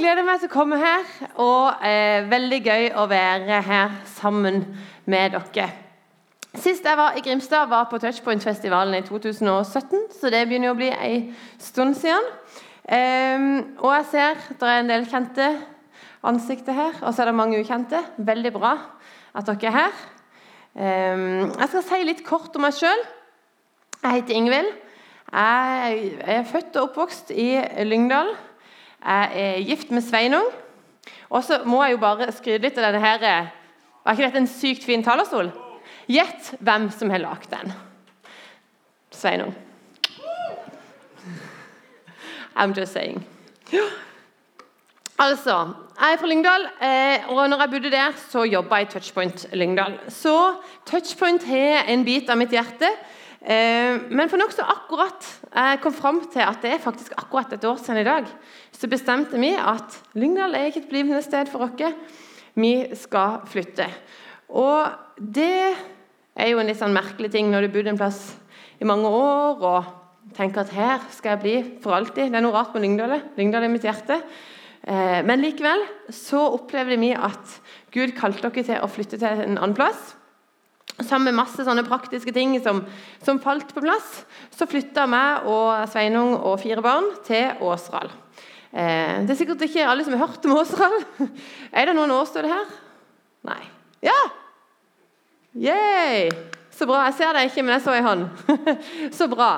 gleder meg til å komme her, og eh, veldig gøy å være her sammen med dere. Sist jeg var i Grimstad, var på Touchpoint-festivalen i 2017, så det begynner å bli en stund siden. Eh, og jeg ser det er en del kjente ansikter her, og så er det mange ukjente. Veldig bra at dere er her. Eh, jeg skal si litt kort om meg sjøl. Jeg heter Ingvild. Jeg er født og oppvokst i Lyngdal. Jeg er gift med Sveinung. Og så må jeg jo bare skryte litt av denne her Var ikke dette en sykt fin talerstol? Gjett hvem som har lagd den. Sveinung. I'm just saying. Altså, Jeg er fra Lyngdal, eh, og når jeg bodde der, så jobba jeg i Touchpoint Lyngdal. Så Touchpoint har en bit av mitt hjerte. Eh, men for nokså akkurat jeg kom fram til at det er faktisk akkurat et år siden i dag, så bestemte vi at Lyngdal er ikke et blivende sted for oss. Vi skal flytte. Og det er jo en litt sånn merkelig ting når du bodde en plass i mange år og tenker at her skal jeg bli for alltid. Det er noe rart med Lyngdal. Lyngdal er mitt hjerte. Eh, men likevel så opplevde vi at Gud kalte dere til å flytte til en annen plass. Sammen med masse sånne praktiske ting som, som falt på plass, så flytta meg og Sveinung og fire barn til Åsral. Eh, det er sikkert ikke alle som har hørt om Åsral. Er det noen årstød her? Nei. Ja! Yeah! Så bra. Jeg ser deg ikke, men jeg så ei hånd. så bra.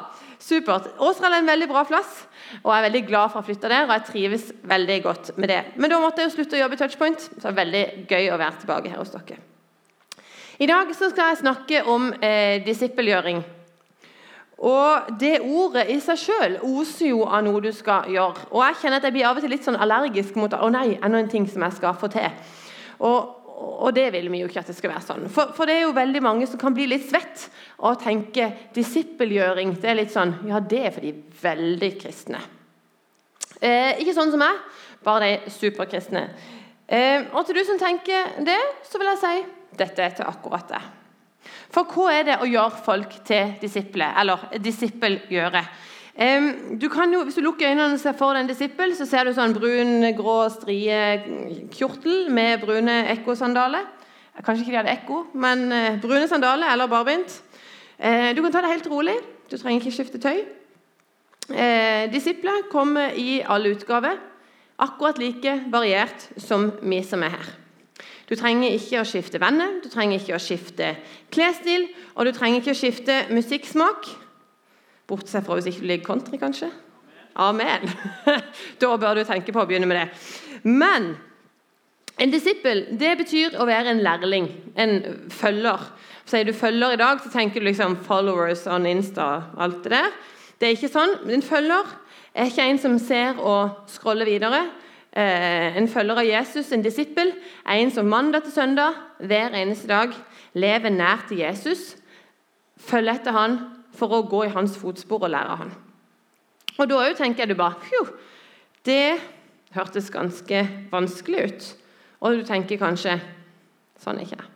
Supert. Åsral er en veldig bra plass, og jeg er veldig glad for å flytte der. og jeg trives veldig godt med det. Men da måtte jeg jo slutte å jobbe i Touchpoint, så det er veldig gøy å være tilbake her hos dere. I dag skal jeg snakke om eh, disippelgjøring. Og Det ordet i seg sjøl oser jo av noe du skal gjøre. Og Jeg kjenner at jeg blir av og til litt sånn allergisk mot å nei, enda en ting som jeg skal få til. Og og det vil vi jo ikke at det skal være sånn. For, for, det er jo veldig mange som kan bli litt svett og tenke disippelgjøring det er litt sånn Ja, det er for de veldig kristne. Eh, ikke sånn som meg, bare de superkristne. Eh, og til du som tenker det, så vil jeg si dette til akkurat det. For hva er det å gjøre folk til disipler, eller disippelgjøre? du kan jo, Hvis du lukker øynene og ser for deg en disippel, så ser du sånn brun, grå strie kjortel med brune ekkosandaler. Kanskje ikke de hadde ekko, men eh, brune sandaler eller barbint. Eh, du kan ta det helt rolig. Du trenger ikke skifte tøy. Eh, disipler kommer i alle utgaver, akkurat like variert som vi som er her. Du trenger ikke å skifte venner, du trenger ikke å skifte klesstil, og du trenger ikke å skifte musikksmak. Bortsett fra hvis ikke du liker country, kanskje. Amen. da bør du tenke på å begynne med det. Men en disippel det betyr å være en lærling, en følger. Sier du følger i dag, så tenker du liksom 'followers on Insta' alt det der. Det er ikke sånn. En følger er ikke en som ser og scroller videre. Eh, en følger av Jesus, en disippel, en som mandag til søndag hver eneste dag lever nær til Jesus, følger etter han for å gå i hans fotspor og lære han. Og Da tenker du bare Fjo, det hørtes ganske vanskelig ut. Og du tenker kanskje sånn er ikke det.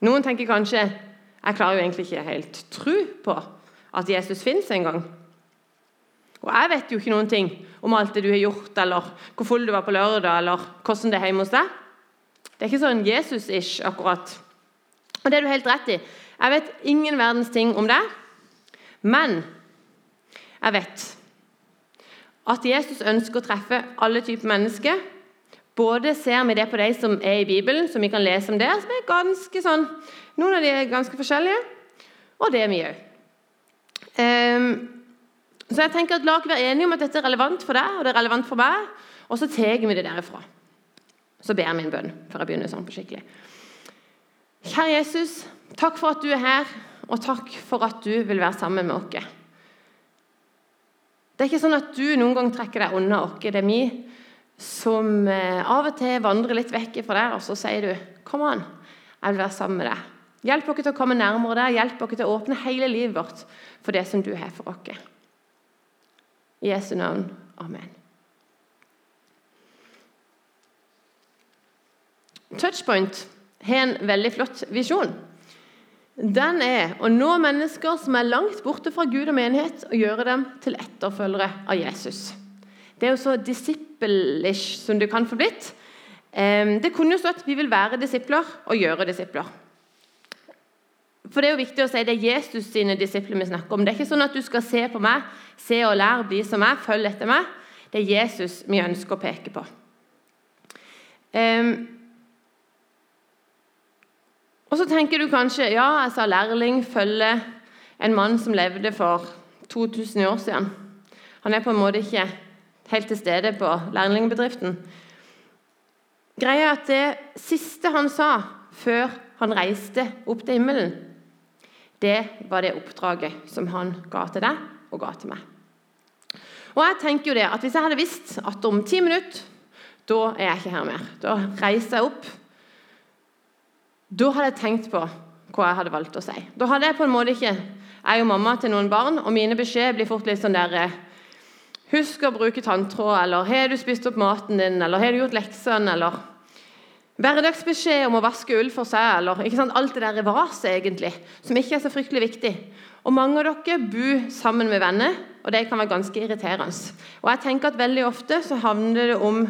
Noen tenker kanskje jeg klarer jo egentlig ikke helt tro på at Jesus fins engang. Og jeg vet jo ikke noen ting om alt det du har gjort, eller hvor full du var på lørdag, eller hvordan det er hjemme hos deg. Det er ikke sånn Jesus-ish, akkurat. Og det er du helt rett i. Jeg vet ingen verdens ting om det, men jeg vet at Jesus ønsker å treffe alle typer mennesker. Både ser vi det på de som er i Bibelen, som vi kan lese om der, som er ganske sånn, Noen av de er ganske forskjellige, og det er vi òg. Så jeg tenker at La oss være enige om at dette er relevant for deg og det er relevant for meg, og så tar vi det derifra. Så ber vi en bønn før jeg begynner sånn på skikkelig. Kjære Jesus, Takk for at du er her, og takk for at du vil være sammen med oss. Det er ikke sånn at du noen gang trekker deg unna oss. Det er vi som eh, av og til vandrer litt vekk fra deg, og så sier du 'Kom an, jeg vil være sammen med deg'. Hjelp oss til å komme nærmere deg, hjelp oss til å åpne hele livet vårt for det som du har for oss. I Jesu navn. Amen. Touchpoint har en veldig flott visjon den er å nå mennesker som er langt borte fra Gud og menighet, og gjøre dem til etterfølgere av Jesus. Det er jo så disippelish som du kan få blitt. Det kunne jo stått 'Vi vil være disipler og gjøre disipler'. For Det er jo viktig å si det er Jesus sine disipler vi snakker om. Det er ikke sånn at du skal se på meg, se og lære, bli som meg, følg etter meg. Det er Jesus vi ønsker å peke på. Um, og så tenker du kanskje ja, jeg sa lærling følger en mann som levde for 2000 år siden. Han er på en måte ikke helt til stede på lærlingbedriften. Greia er at det siste han sa før han reiste opp til himmelen, det var det oppdraget som han ga til deg og ga til meg. Og jeg tenker jo det at Hvis jeg hadde visst at om ti minutter da er jeg ikke her mer, da reiser jeg opp Da hadde jeg tenkt på hva jeg hadde valgt å si. Da hadde Jeg på en måte ikke, jeg er jo mamma til noen barn, og mine beskjeder blir fort litt sånn der eh, Husk å bruke tanntråd, eller 'Har du spist opp maten din?' eller 'Har du gjort leksene?' eller Hverdagsbeskjed om å vaske ull for seg, eller ikke sant? alt det der raset, egentlig, som ikke er så fryktelig viktig. Og Mange av dere bor sammen med venner, og det kan være ganske irriterende. Og jeg tenker at Veldig ofte så handler det om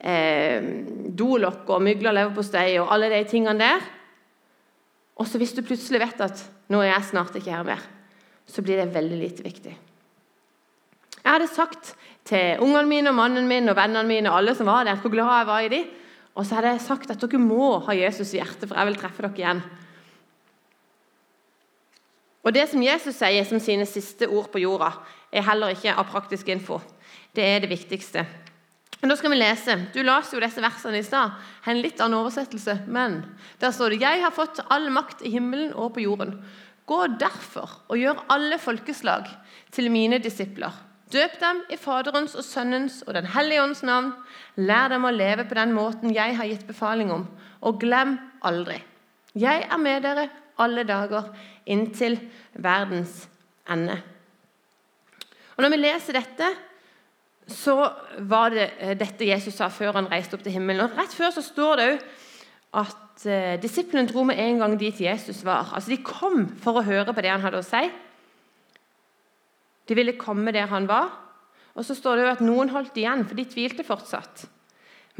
eh, dolokk og mygler og leverpostei og alle de tingene der. Og så hvis du plutselig vet at 'nå er jeg snart ikke her mer', så blir det veldig lite viktig. Jeg hadde sagt til ungene mine og mannen min og vennene mine og alle som var der, hvor glad jeg var i dem. Og så hadde jeg sagt at dere må ha Jesus i hjertet, for jeg vil treffe dere igjen. Og Det som Jesus sier som sine siste ord på jorda, er heller ikke av praktisk info. Det er det viktigste. Men da skal vi lese. Du leste jo disse versene i stad. En litt annen oversettelse, men der står det Jeg har fått all makt i himmelen og på jorden. Gå derfor og gjør alle folkeslag til mine disipler Døp dem i Faderens og Sønnens og Den hellige ånds navn. Lær dem å leve på den måten jeg har gitt befaling om, og glem aldri. Jeg er med dere alle dager inntil verdens ende. Og Når vi leser dette, så var det eh, dette Jesus sa før han reiste opp til himmelen. Og Rett før så står det òg at eh, disiplene dro med en gang dit Jesus var. Altså De kom for å høre på det han hadde å si. De ville komme der han var. Og så står det jo at noen holdt igjen, for de tvilte fortsatt.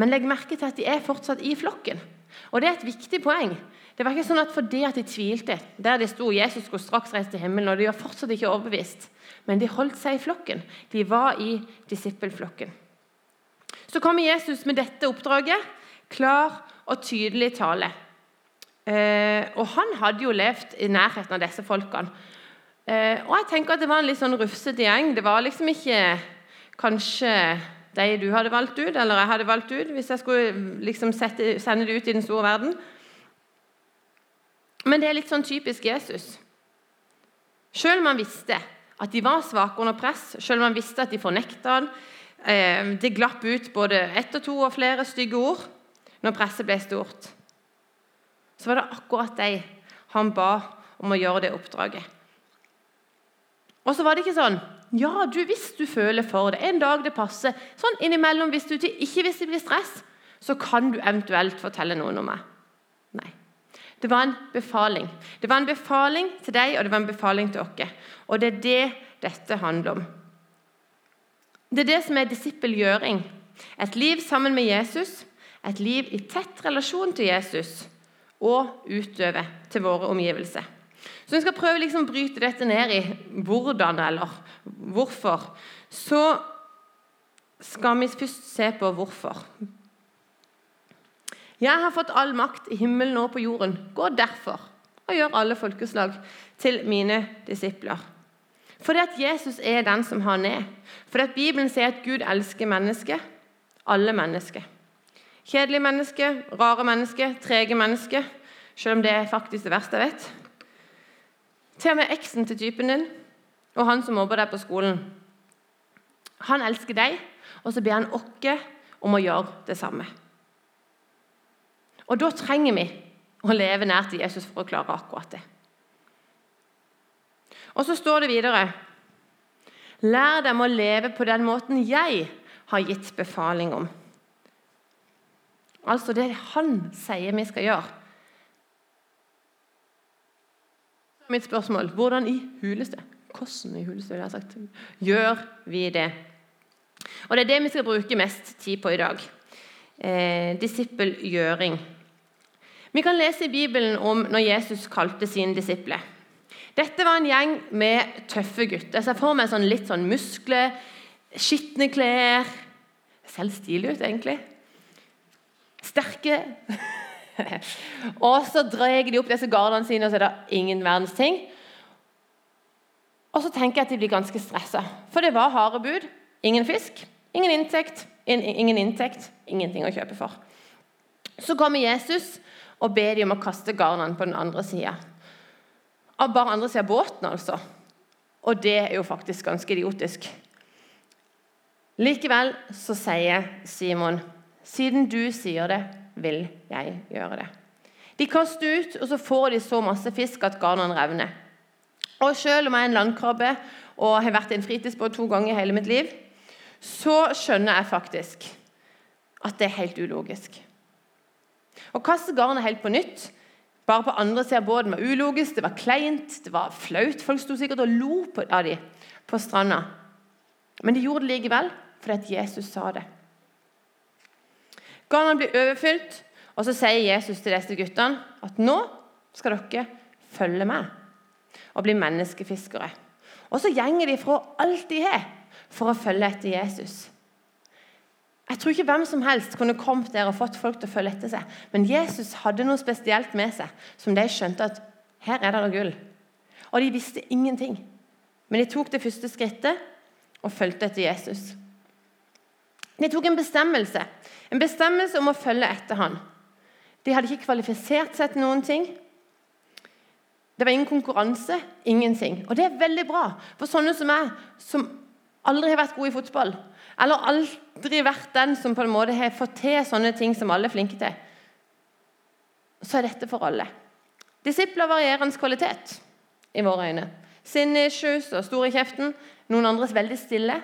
Men legg merke til at de er fortsatt i flokken. Og Det er et viktig poeng. Det var ikke sånn at fordi at de tvilte, der de sto Jesus skulle straks reise til himmelen, og de var fortsatt ikke overbevist, men de holdt seg i flokken. De var i disippelflokken. Så kommer Jesus med dette oppdraget, klar og tydelig tale. Eh, og Han hadde jo levd i nærheten av disse folkene. Eh, og jeg tenker at Det var en litt sånn rufsete gjeng. Det var liksom ikke kanskje de du hadde valgt ut, eller jeg hadde valgt ut, hvis jeg skulle liksom sette, sende det ut i den store verden. Men det er litt sånn typisk Jesus. Selv om han visste at de var svake under press, selv om han visste at de fornekta han, eh, det glapp ut både ett og to og flere stygge ord når presset ble stort, så var det akkurat de han ba om å gjøre det oppdraget. Og så var det ikke sånn Ja, du, hvis du føler for det, en dag det passer Sånn innimellom, hvis du ikke hvis det blir stress, så kan du eventuelt fortelle noen om meg. Nei. Det var en befaling. Det var en befaling til deg, og det var en befaling til oss. Og det er det dette handler om. Det er det som er disippelgjøring. Et liv sammen med Jesus, et liv i tett relasjon til Jesus og utøve til våre omgivelser. Så vi skal prøve liksom å bryte dette ned i hvordan eller hvorfor. Så skal vi først se på hvorfor. Jeg har fått all makt i himmelen og på jorden. Gå derfor og gjør alle folkeslag til mine disipler. Fordi at Jesus er den som har ned. Fordi at Bibelen sier at Gud elsker mennesker. Alle mennesker. Kjedelige mennesker, rare mennesker, trege mennesker. Selv om det er faktisk det verste jeg vet. Til og med eksen til typen din og han som mobber deg på skolen. Han elsker deg, og så ber han oss om å gjøre det samme. Og Da trenger vi å leve nær til Jesus for å klare akkurat det. Og Så står det videre Lær dem å leve på den måten jeg har gitt befaling om. Altså det han sier vi skal gjøre. Mitt spørsmål hvordan i huleste hvordan i huleste, jeg sagt, gjør vi det? Og Det er det vi skal bruke mest tid på i dag. Eh, disippelgjøring. Vi kan lese i Bibelen om når Jesus kalte sine disipler. Dette var en gjeng med tøffe gutter. Jeg ser for meg sånn litt sånn muskler, skitne klær Selv stilig ut, egentlig. Sterke. og så drar de opp disse gardene sine, og så er det ingen verdens ting. Og så tenker jeg at de blir ganske stressa, for det var harde bud. Ingen fisk, ingen inntekt, ingen inntekt, ingenting å kjøpe for. Så kommer Jesus og ber dem om å kaste garnene på den andre sida. Bare andre sida av båten, altså. Og det er jo faktisk ganske idiotisk. Likevel så sier Simon, siden du sier det, vil jeg gjøre det. De kaster ut, og så får de så masse fisk at garnene revner. Og selv om jeg er en landkrabbe og har vært i en fritidsbåt to ganger i hele mitt liv, så skjønner jeg faktisk at det er helt ulogisk. Å kaste garnet helt på nytt bare på andre siden av båten var ulogisk, det var kleint, det var flaut. Folk sto sikkert og lo av dem på stranda. Men de gjorde det likevel fordi at Jesus sa det. Garnene blir overfylt, og så sier Jesus til disse guttene at nå skal dere følge med og bli menneskefiskere. Og så gjenger de fra alt de har, for å følge etter Jesus. Jeg tror ikke hvem som helst kunne kommet der og fått folk til å følge etter seg. Men Jesus hadde noe spesielt med seg som de skjønte at her er det noe gull. Og de visste ingenting. Men de tok det første skrittet og fulgte etter Jesus. De tok en bestemmelse, en bestemmelse om å følge etter han. De hadde ikke kvalifisert seg til noen ting. Det var ingen konkurranse, ingenting. Og det er veldig bra for sånne som meg, som aldri har vært gode i fotball, eller aldri vært den som på en måte har fått til sånne ting som alle er flinke til, så er dette for alle. Disipler varierende kvalitet i våre øyne. Sinne Sinnisjus og store i kjeften. Noen andres veldig stille.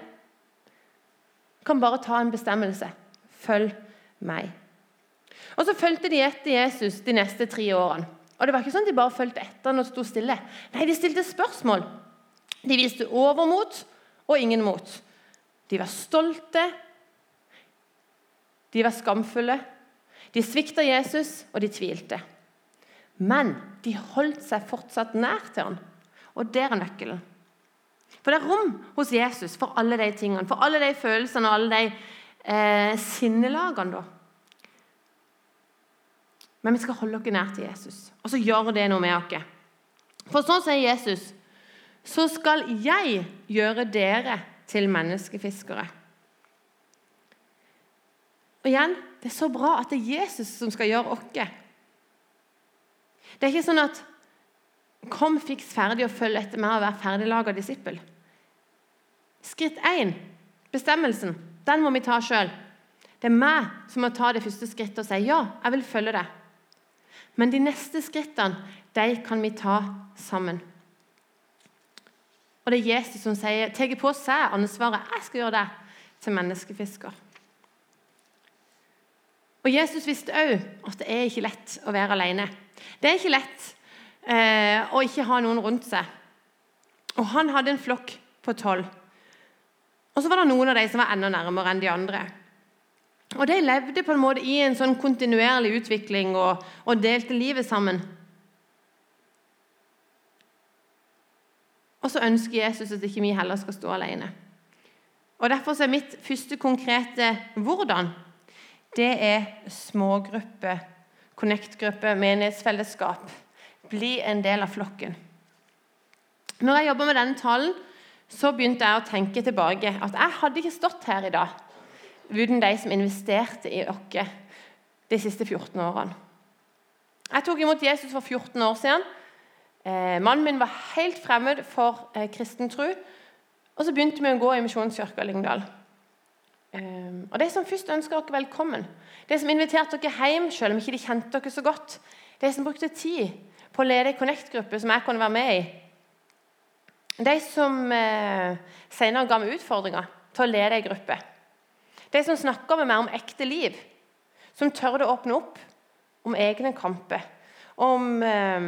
Kan bare ta en bestemmelse. Følg meg. Og Så fulgte de etter Jesus de neste tre årene. Og det var ikke sånn De bare fulgte etter han og sto stille. Nei, De stilte spørsmål. De viste overmot og ingen mot. De var stolte. De var skamfulle. De svikta Jesus, og de tvilte. Men de holdt seg fortsatt nær til han. Og der er nøkkelen. For det er rom hos Jesus for alle de tingene, for alle de følelsene og alle de eh, sinnelagene. da. Men vi skal holde oss nær til Jesus, og så gjør det noe med oss. For sånn sier Jesus, så skal jeg gjøre dere til menneskefiskere. Og igjen, Det er så bra at det er Jesus som skal gjøre oss. Det er ikke sånn at Kom fiks ferdig og følg etter meg og vær ferdiglaga disippel. Skritt én, bestemmelsen, den må vi ta sjøl. Det er meg som må ta det første skrittet og si ja, jeg vil følge det. Men de neste skrittene de kan vi ta sammen. Og det er Jesus som sier, tar på seg ansvaret. Jeg skal gjøre det til menneskefisker. Og Jesus visste òg at det er ikke lett å være alene. Det er ikke lett eh, å ikke ha noen rundt seg. Og han hadde en flokk på tolv. Og så var det noen av de som var enda nærmere enn de andre. Og De levde på en måte i en sånn kontinuerlig utvikling og, og delte livet sammen. Og så ønsker Jesus at ikke vi heller skal stå alene. Og Derfor er mitt første konkrete 'hvordan' det er smågruppe, connect-gruppe, menighetsfellesskap. Bli en del av flokken. Når jeg jobber med denne talen, så begynte jeg å tenke tilbake at jeg hadde ikke stått her i dag uten de som investerte i oss de siste 14 årene. Jeg tok imot Jesus for 14 år siden. Eh, mannen min var helt fremmed for eh, kristen tro. Og så begynte vi å gå i Misjonskirka Lyngdal. Eh, og De som først ønska dere velkommen, de som inviterte dere hjem selv om ikke de kjente dere så godt, de som brukte tid på å lede ei Connect-gruppe som jeg kunne være med i, de som eh, senere ga meg utfordringer til å lede ei gruppe de som snakker med meg om ekte liv, som tør å åpne opp om egne kamper, om, eh,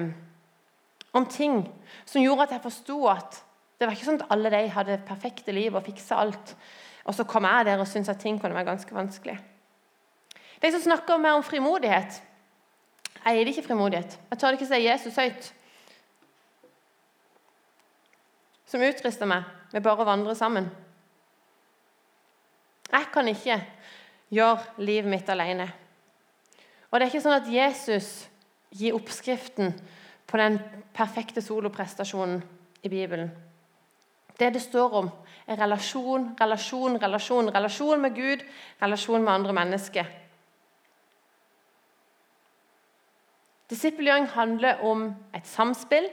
om ting som gjorde at jeg forsto at det var ikke sånn at alle de hadde perfekte liv og fiksa alt. Og så kom jeg der og syntes at ting kunne være ganske vanskelig. De som snakker mer om frimodighet Jeg eier ikke frimodighet. Jeg tør ikke si Jesus høyt. Som utrister meg med bare å vandre sammen. Jeg kan ikke gjøre livet mitt alene. Og det er ikke sånn at Jesus gir oppskriften på den perfekte soloprestasjonen i Bibelen. Det det står om, er relasjon, relasjon, relasjon. Relasjon med Gud, relasjon med andre mennesker. Disippelgjøring handler om et samspill.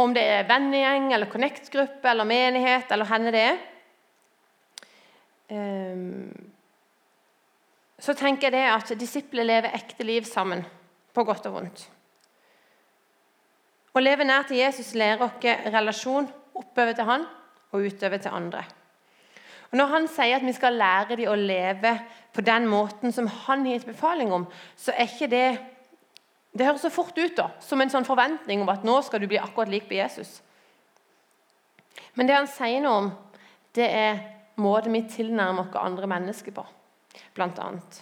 Om det er vennegjeng, eller connect-gruppe, eller menighet, eller hvor det er. Um, så tenker jeg det at disipler lever ekte liv sammen, på godt og vondt. Å leve nær til Jesus lærer oss relasjon oppover til han og utover til andre. Og Når han sier at vi skal lære dem å leve på den måten som han har gitt befaling om, så er ikke det Det høres så fort ut da, som en sånn forventning om at nå skal du bli akkurat lik på Jesus. Men det han sier noe om, det er måten vi tilnærmer oss andre mennesker på, blant annet.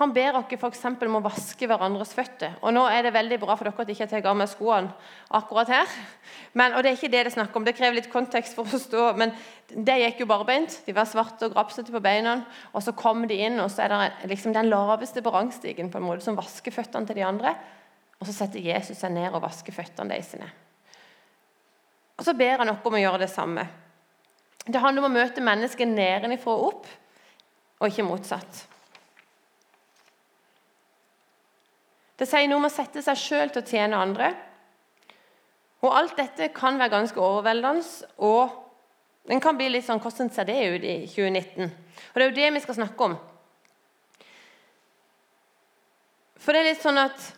Han ber oss f.eks. om å vaske hverandres føtter. Og nå er det veldig bra for dere at jeg ikke tar av meg skoene akkurat her. Men, og Det er ikke det det er snakk om, det krever litt kontekst for å forstå. Men det gikk jo barbeint. De var svarte og grapsete på beina. Og så kom de inn, og så er det liksom den laveste på på en måte som vasker føttene til de andre. Og så setter Jesus seg ned og vasker føttene deres. Og så ber han oss om å gjøre det samme. Det handler om å møte mennesket nedenfra og opp, og ikke motsatt. Det sier noe om å sette seg sjøl til å tjene andre. Og Alt dette kan være ganske overveldende, og den kan bli litt sånn Hvordan ser det ut i 2019? Og Det er jo det vi skal snakke om. For det er litt sånn at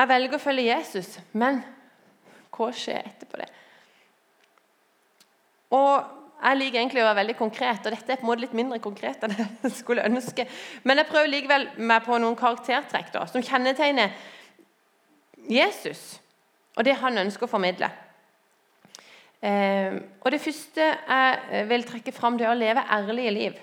Jeg velger å følge Jesus, men hva skjer etterpå det? Og jeg liker egentlig å være veldig konkret, og dette er på en måte litt mindre konkret enn jeg skulle ønske. Men jeg prøver likevel meg på noen karaktertrekk da, som kjennetegner Jesus og det han ønsker å formidle. Eh, og Det første jeg vil trekke fram, det er å leve ærlige liv.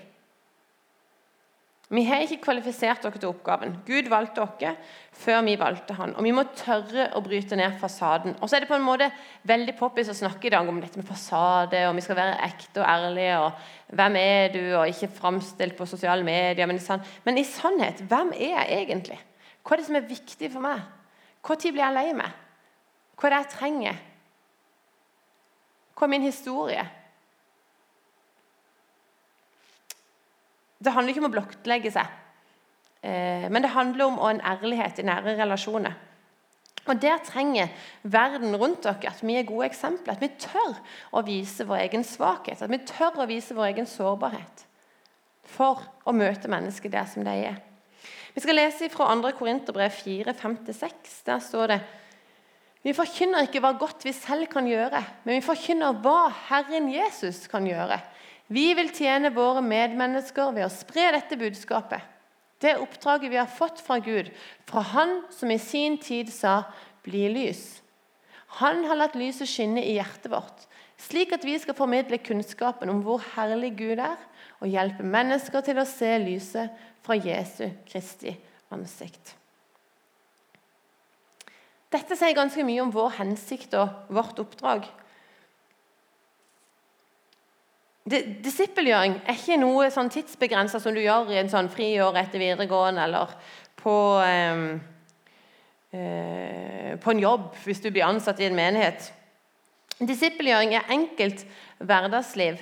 Vi har ikke kvalifisert dere til oppgaven. Gud valgte dere før vi valgte han. Og vi må tørre å bryte ned fasaden. Og så er det på en måte veldig poppis å snakke i dag om dette med fasade, og vi skal være ekte og ærlige, og hvem er du, og ikke framstilt på sosiale medier. Men i, sann men i sannhet, hvem er jeg egentlig? Hva er det som er viktig for meg? Når blir jeg lei meg? Hva er det jeg trenger? Hva er min historie? Det handler ikke om å blottlegge seg, eh, men det handler om en ærlighet i nære relasjoner. Og Der trenger verden rundt dere at vi er gode eksempler. At vi tør å vise vår egen svakhet, at vi tør å vise vår egen sårbarhet. For å møte mennesket der som de er. Vi skal lese fra 2. Korinterbrev 4,5-6. Der står det Vi forkynner ikke hva godt vi selv kan gjøre, men vi forkynner hva Herren Jesus kan gjøre vi vil tjene våre medmennesker ved å spre dette budskapet. Det oppdraget vi har fått fra Gud, fra Han som i sin tid sa 'bli lys'. Han har latt lyset skinne i hjertet vårt, slik at vi skal formidle kunnskapen om hvor herlig Gud er, og hjelpe mennesker til å se lyset fra Jesu Kristi ansikt. Dette sier ganske mye om vår hensikt og vårt oppdrag. Disippelgjøring er ikke noe sånn tidsbegrensa som du gjør i en sånn friår etter videregående eller på, eh, på en jobb hvis du blir ansatt i en menighet. Disippelgjøring er enkelt hverdagsliv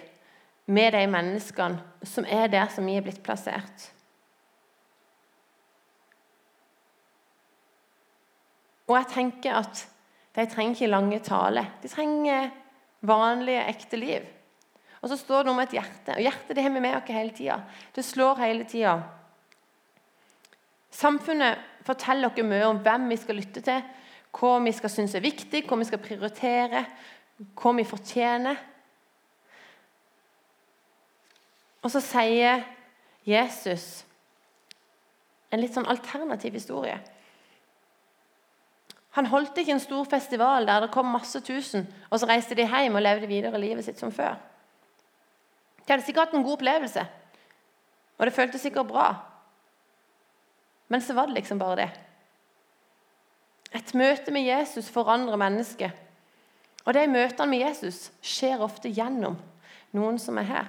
med de menneskene som er der som vi er blitt plassert. Og jeg tenker at de trenger ikke lange taler. De trenger vanlige, ekte liv. Og så står det noe om et hjerte. Og hjertet det har vi med oss hele tida. Det slår hele tida. Samfunnet forteller oss mye om hvem vi skal lytte til, hva vi skal synes er viktig, hva vi skal prioritere, hva vi fortjener. Og så sier Jesus en litt sånn alternativ historie. Han holdt ikke en stor festival der det kom masse tusen, og så reiste de hjem og levde videre livet sitt som før. De hadde sikkert hatt en god opplevelse, og det føltes sikkert bra. Men så var det liksom bare det. Et møte med Jesus forandrer mennesket. Og de møtene med Jesus skjer ofte gjennom noen som er her.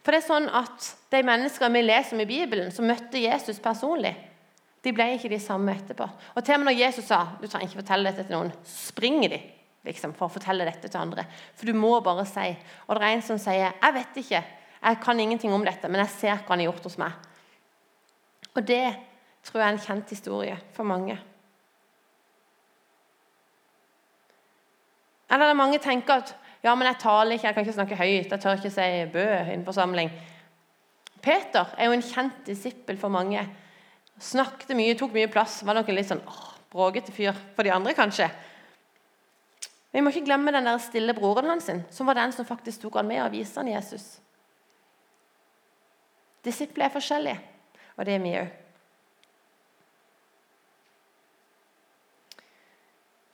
For det er sånn at De menneskene vi leser om i Bibelen, som møtte Jesus personlig, de ble ikke de samme etterpå. Og til og med når Jesus sa du trenger ikke fortelle dette til noen, så springer de liksom, for å fortelle dette til andre. For du må bare si. Og det er en som sier jeg vet ikke, jeg kan ingenting om dette, men jeg ser hva han har gjort hos meg. Og det tror jeg er en kjent historie for mange. Eller det er mange tenker at ja, men jeg taler ikke, jeg kan ikke snakke høyt, jeg tør ikke si bø i en forsamling. Peter er jo en kjent disippel for mange. Snakket mye, tok mye plass. Var nok en litt sånn åh, bråkete fyr for de andre, kanskje. Vi må ikke glemme den der stille broren hans, som var den som faktisk tok han med og viste han Jesus. Disipler er forskjellige, og det er vi òg.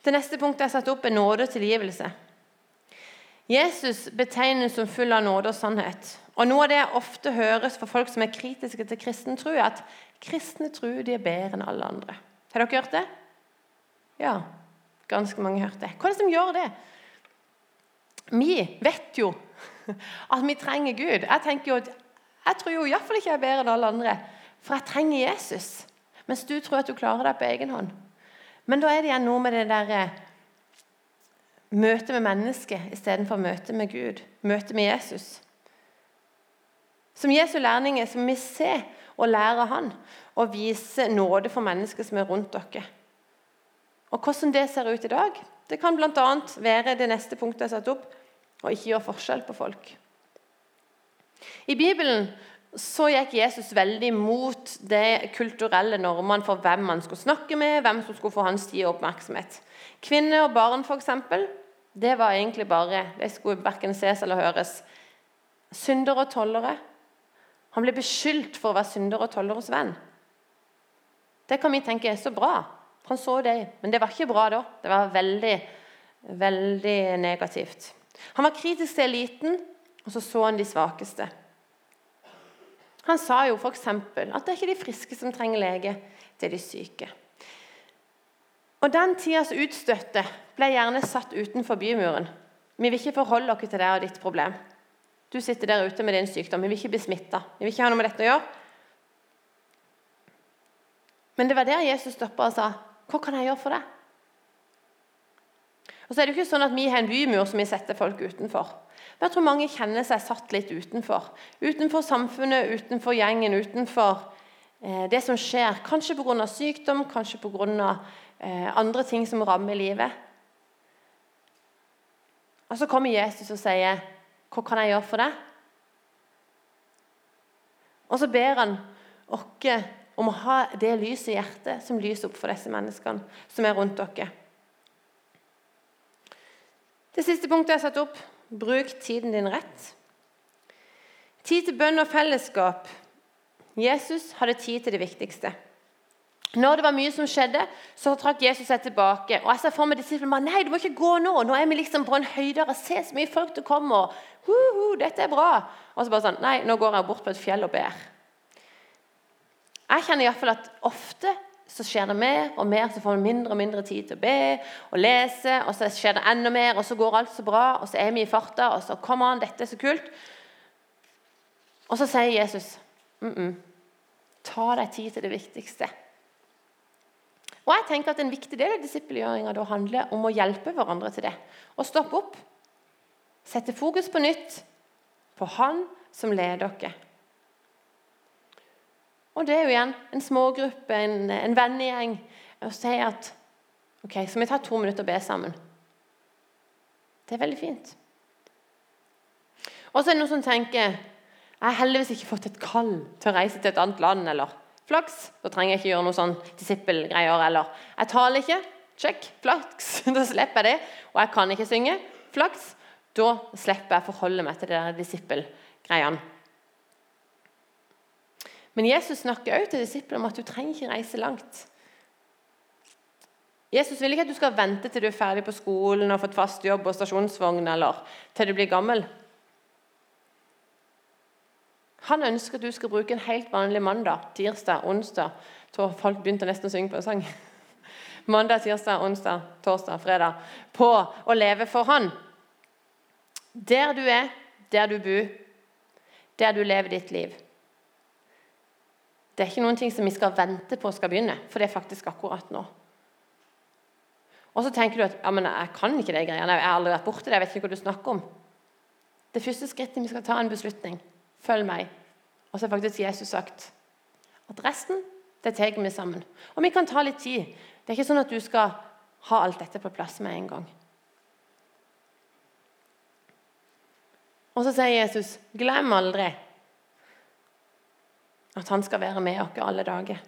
Det neste punktet jeg satt opp, er nåde og tilgivelse. Jesus betegnes som full av nåde og sannhet. Og Noe av det jeg ofte høres for folk som er kritiske til kristen tro, er at kristne tror de er bedre enn alle andre. Har dere hørt det? Ja, ganske mange har hørt det. Hva er det som gjør det? Vi vet jo at vi trenger Gud. Jeg tenker jo at jeg tror jo iallfall ikke jeg er bedre enn alle andre, for jeg trenger Jesus. Mens du tror at du klarer deg på egen hånd. Men da er det igjen noe med det der møtet møte med mennesket istedenfor møte med Gud, møte med Jesus. Som Jesu lærlinger så må vi se og lære han og vise nåde for mennesker som er rundt dere. Og Hvordan det ser ut i dag, det kan bl.a. være det neste punktet jeg har satt opp, å ikke gjøre forskjell på folk. I Bibelen så gikk Jesus veldig mot de kulturelle normene for hvem man skulle snakke med, hvem som skulle få hans tid og oppmerksomhet. Kvinner og barn, f.eks., det var egentlig bare De skulle verken ses eller høres. Syndere og tollere. Han ble beskyldt for å være synder og tolleres venn. Det kan vi tenke er så bra. Han så dem, men det var ikke bra da. Det var veldig, veldig negativt. Han var kritisk til eliten, og så så han de svakeste. Han sa jo f.eks. at det er ikke de friske som trenger lege, det er de syke. Og Den tidas utstøtte ble gjerne satt utenfor bymuren. Vi vil ikke forholde oss til deg og ditt problem. Du sitter der ute med din sykdom. Vi vil ikke bli smitta. Vi vil ikke ha noe med dette å gjøre. Men det var der Jesus stoppa og sa, 'Hva kan jeg gjøre for det? Og så er det jo ikke sånn at Vi har en bymur som vi setter folk utenfor. Men jeg tror mange kjenner seg satt litt utenfor. Utenfor samfunnet, utenfor gjengen, utenfor eh, det som skjer. Kanskje pga. sykdom, kanskje pga eh, andre ting som rammer livet. Og Så kommer Jesus og sier, 'Hva kan jeg gjøre for deg?' Og så ber han oss om å ha det lyset i hjertet som lyser opp for disse menneskene som er rundt dere. Det siste punktet jeg har satt opp bruk tiden din rett. Tid til bønn og fellesskap. Jesus hadde tid til det viktigste. Når det var mye som skjedde, så trakk Jesus seg tilbake. Og jeg sa for meg disiplene nei, du må ikke gå nå. Nå er vi liksom på en høydere. Se så mye folk det kommer. Uh, uh, dette er bra. Og så bare sånn Nei, nå går jeg bort på et fjell og ber. Jeg kjenner iallfall at ofte så skjer det mer og mer, så får vi mindre og mindre tid til å be og lese. Og så skjer det enda mer, og så går alt så bra, og så er vi i farta, og så kommer han, dette er så kult. Og så sier Jesus mm -mm, ta deg tid til det viktigste. Og jeg tenker at En viktig del av disippelgjøringa handler om å hjelpe hverandre til det. Å stoppe opp, sette fokus på nytt på Han som leder dere. Og det er jo igjen en smågruppe, en, en vennegjeng, å si at ok, så vi tar to minutter å be sammen. Det er veldig fint. Og så er det noen som tenker jeg har heldigvis ikke fått et kall til å reise til et annet land. eller Flaks. Da trenger jeg ikke gjøre noe sånn disippelgreier. Eller jeg taler ikke. Check. Flaks. Da slipper jeg det. Og jeg kan ikke synge. Flaks. Da slipper jeg forholde meg til de disippelgreiene. Men Jesus snakker også til disiplene om at du trenger ikke reise langt. Jesus vil ikke at du skal vente til du er ferdig på skolen og fått fast jobb og stasjonsvogn, eller til du blir gammel. Han ønsker at du skal bruke en helt vanlig mandag, tirsdag, onsdag tror Folk begynte nesten å synge på en sang. Mandag, tirsdag, onsdag, torsdag, fredag. På å leve for Han. Der du er, der du bor, der du lever ditt liv. Det er ikke noen ting som vi skal vente på skal begynne, for det er faktisk akkurat nå. Og så tenker du at ja, men jeg kan ikke de greiene, jeg har aldri vært borti det, jeg vet ikke hva du snakker om. Det første skrittet vi skal ta en beslutning. Følg meg. Og så har faktisk Jesus sagt at resten det tar vi sammen. Og vi kan ta litt tid. Det er ikke sånn at du skal ha alt dette på plass med en gang. Og så sier Jesus, glem aldri at han skal være med oss alle dager.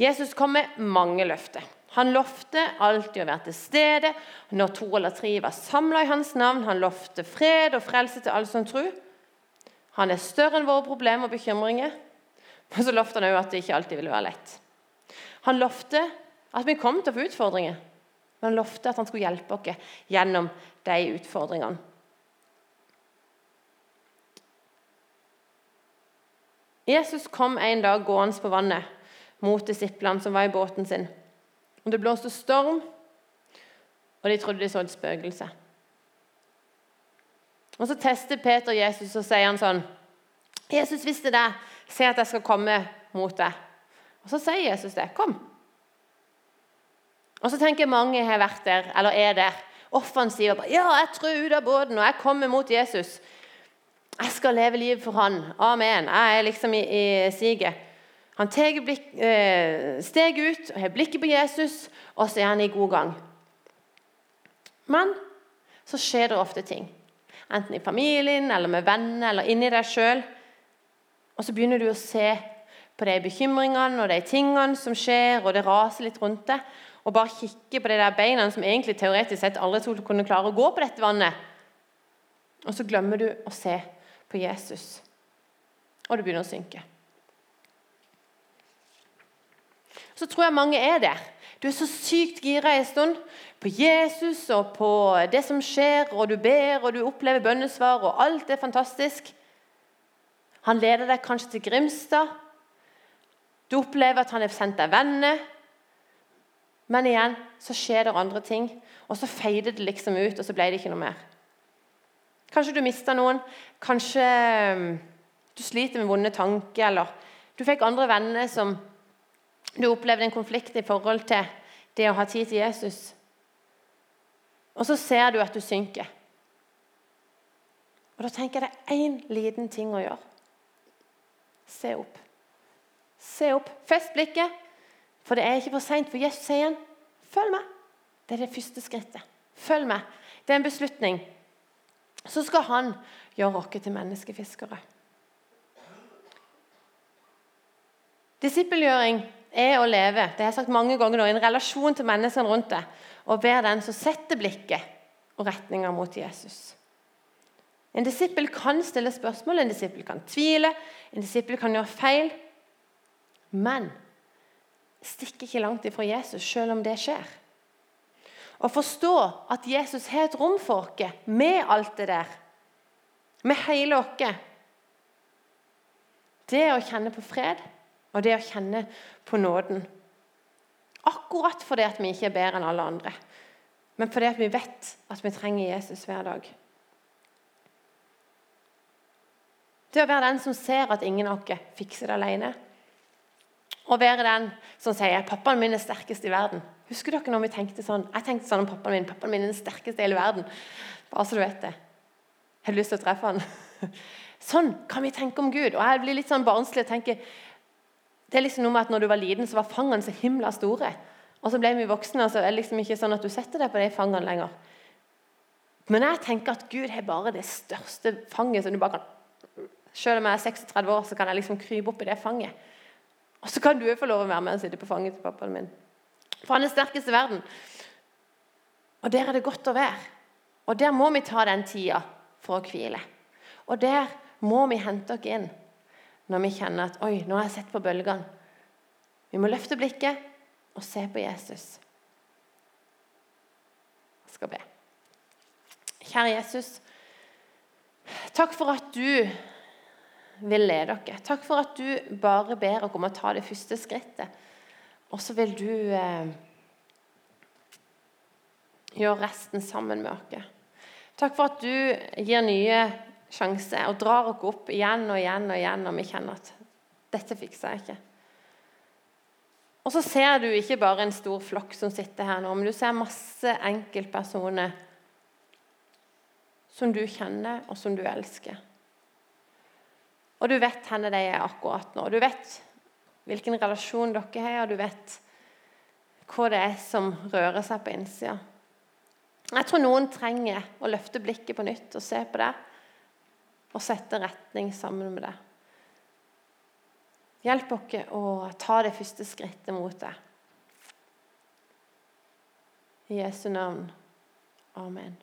Jesus kom med mange løfter. Han lovte alltid å være til stede når to eller tre var samla i hans navn. Han lovte fred og frelse til alle som tror. Han er større enn våre problemer og bekymringer. Men så lovte han òg at det ikke alltid ville være lett. Han lovte at vi kom til å få utfordringer, men han lovte at han skulle hjelpe oss gjennom de utfordringene. Jesus kom en dag gående på vannet mot disiplene som var i båten sin. Og Det blåste storm, og de trodde de så et spøkelse. Og Så tester Peter Jesus og sier han sånn 'Jesus hvis det. er Se at jeg skal komme mot deg.' Og Så sier Jesus det. 'Kom.' Og så tenker mange har vært der, eller er der, offensive. 'Ja, jeg tror ut av båten, og jeg kommer mot Jesus.' 'Jeg skal leve livet for Han. Amen.' Jeg er liksom i, i siget. Han tar eh, steg ut og har blikket på Jesus, og så er han i god gang. Men så skjer det ofte ting. Enten i familien, eller med venner, eller inni deg sjøl. Og så begynner du å se på de bekymringene og de tingene som skjer, og det raser litt rundt deg. Og bare kikke på de der beina som egentlig teoretisk sett aldri skulle kunne klare å gå på dette vannet. Og så glemmer du å se på Jesus, og det begynner å synke. så tror jeg mange er der. Du er så sykt gira en stund på Jesus og på det som skjer, og du ber og du opplever bønnesvar, og alt er fantastisk. Han leder deg kanskje til Grimstad. Du opplever at han har sendt deg venner. Men igjen så skjer det andre ting, og så feider det liksom ut, og så ble det ikke noe mer. Kanskje du mista noen. Kanskje um, du sliter med vonde tanker, eller du fikk andre venner som du opplevde en konflikt i forhold til det å ha tid til Jesus. Og så ser du at du synker. Og Da tenker jeg det er én liten ting å gjøre. Se opp. Se opp. Fest blikket, for det er ikke for seint. For Jesus sier igjen, 'Følg meg'. Det er det første skrittet. Følg meg. Det er en beslutning. Så skal han gjøre oss til menneskefiskere. Disippelgjøring er å leve det har jeg sagt mange ganger nå, i en relasjon til menneskene rundt deg. Og ber den som setter blikket og retninga mot Jesus. En disippel kan stille spørsmål, en disippel kan tvile, en disippel kan gjøre feil. Men stikk ikke langt ifra Jesus, selv om det skjer. Å forstå at Jesus har et rom for oss med alt det der, med hele oss. Det å kjenne på fred og det å kjenne på nåden. Akkurat fordi at vi ikke er bedre enn alle andre, men fordi at vi vet at vi trenger Jesus hver dag. Det å være den som ser at ingen av oss fikser det alene. Å være den som sier 'pappaen min er sterkest i verden'. Husker dere når vi tenkte sånn? Jeg tenkte sånn om pappaen min. Pappaen min er den sterkeste i hele verden. Bare så du vet det. Har hadde lyst til å treffe han? Sånn kan vi tenke om Gud. Og jeg blir litt sånn barnslig og tenker det er liksom noe med at når du var liten, så var fangene så himla store. Og så ble vi voksne, og så er det liksom ikke sånn at du setter deg på de fangene lenger. Men jeg tenker at Gud har bare det største fanget som du bare kan Selv om jeg er 36 år, så kan jeg liksom krype opp i det fanget. Og så kan du få lov å være med og sitte på fanget til pappaen min. For han er sterkest i verden. Og der er det godt å være. Og der må vi ta den tida for å hvile. Og der må vi hente oss inn når vi kjenner at Oi, nå har jeg sett på bølgene. Vi må løfte blikket og se på Jesus. Jeg skal be. Kjære Jesus, takk for at du vil lede dere. Takk for at du bare ber oss om å ta det første skrittet. Og så vil du eh, gjøre resten sammen med oss. Takk for at du gir nye sjanser og drar oss opp igjen og igjen og igjen når vi kjenner at dette fikser jeg ikke. Og så ser du ikke bare en stor flokk som sitter her nå, men du ser masse enkeltpersoner som du kjenner, og som du elsker. Og du vet hvor de er akkurat nå. Du vet hvilken relasjon dere har, og du vet hva det er som rører seg på innsida. Jeg tror noen trenger å løfte blikket på nytt og se på det og sette retning sammen med det. Hjelp oss å ta det første skrittet mot det. I Jesu navn. Amen.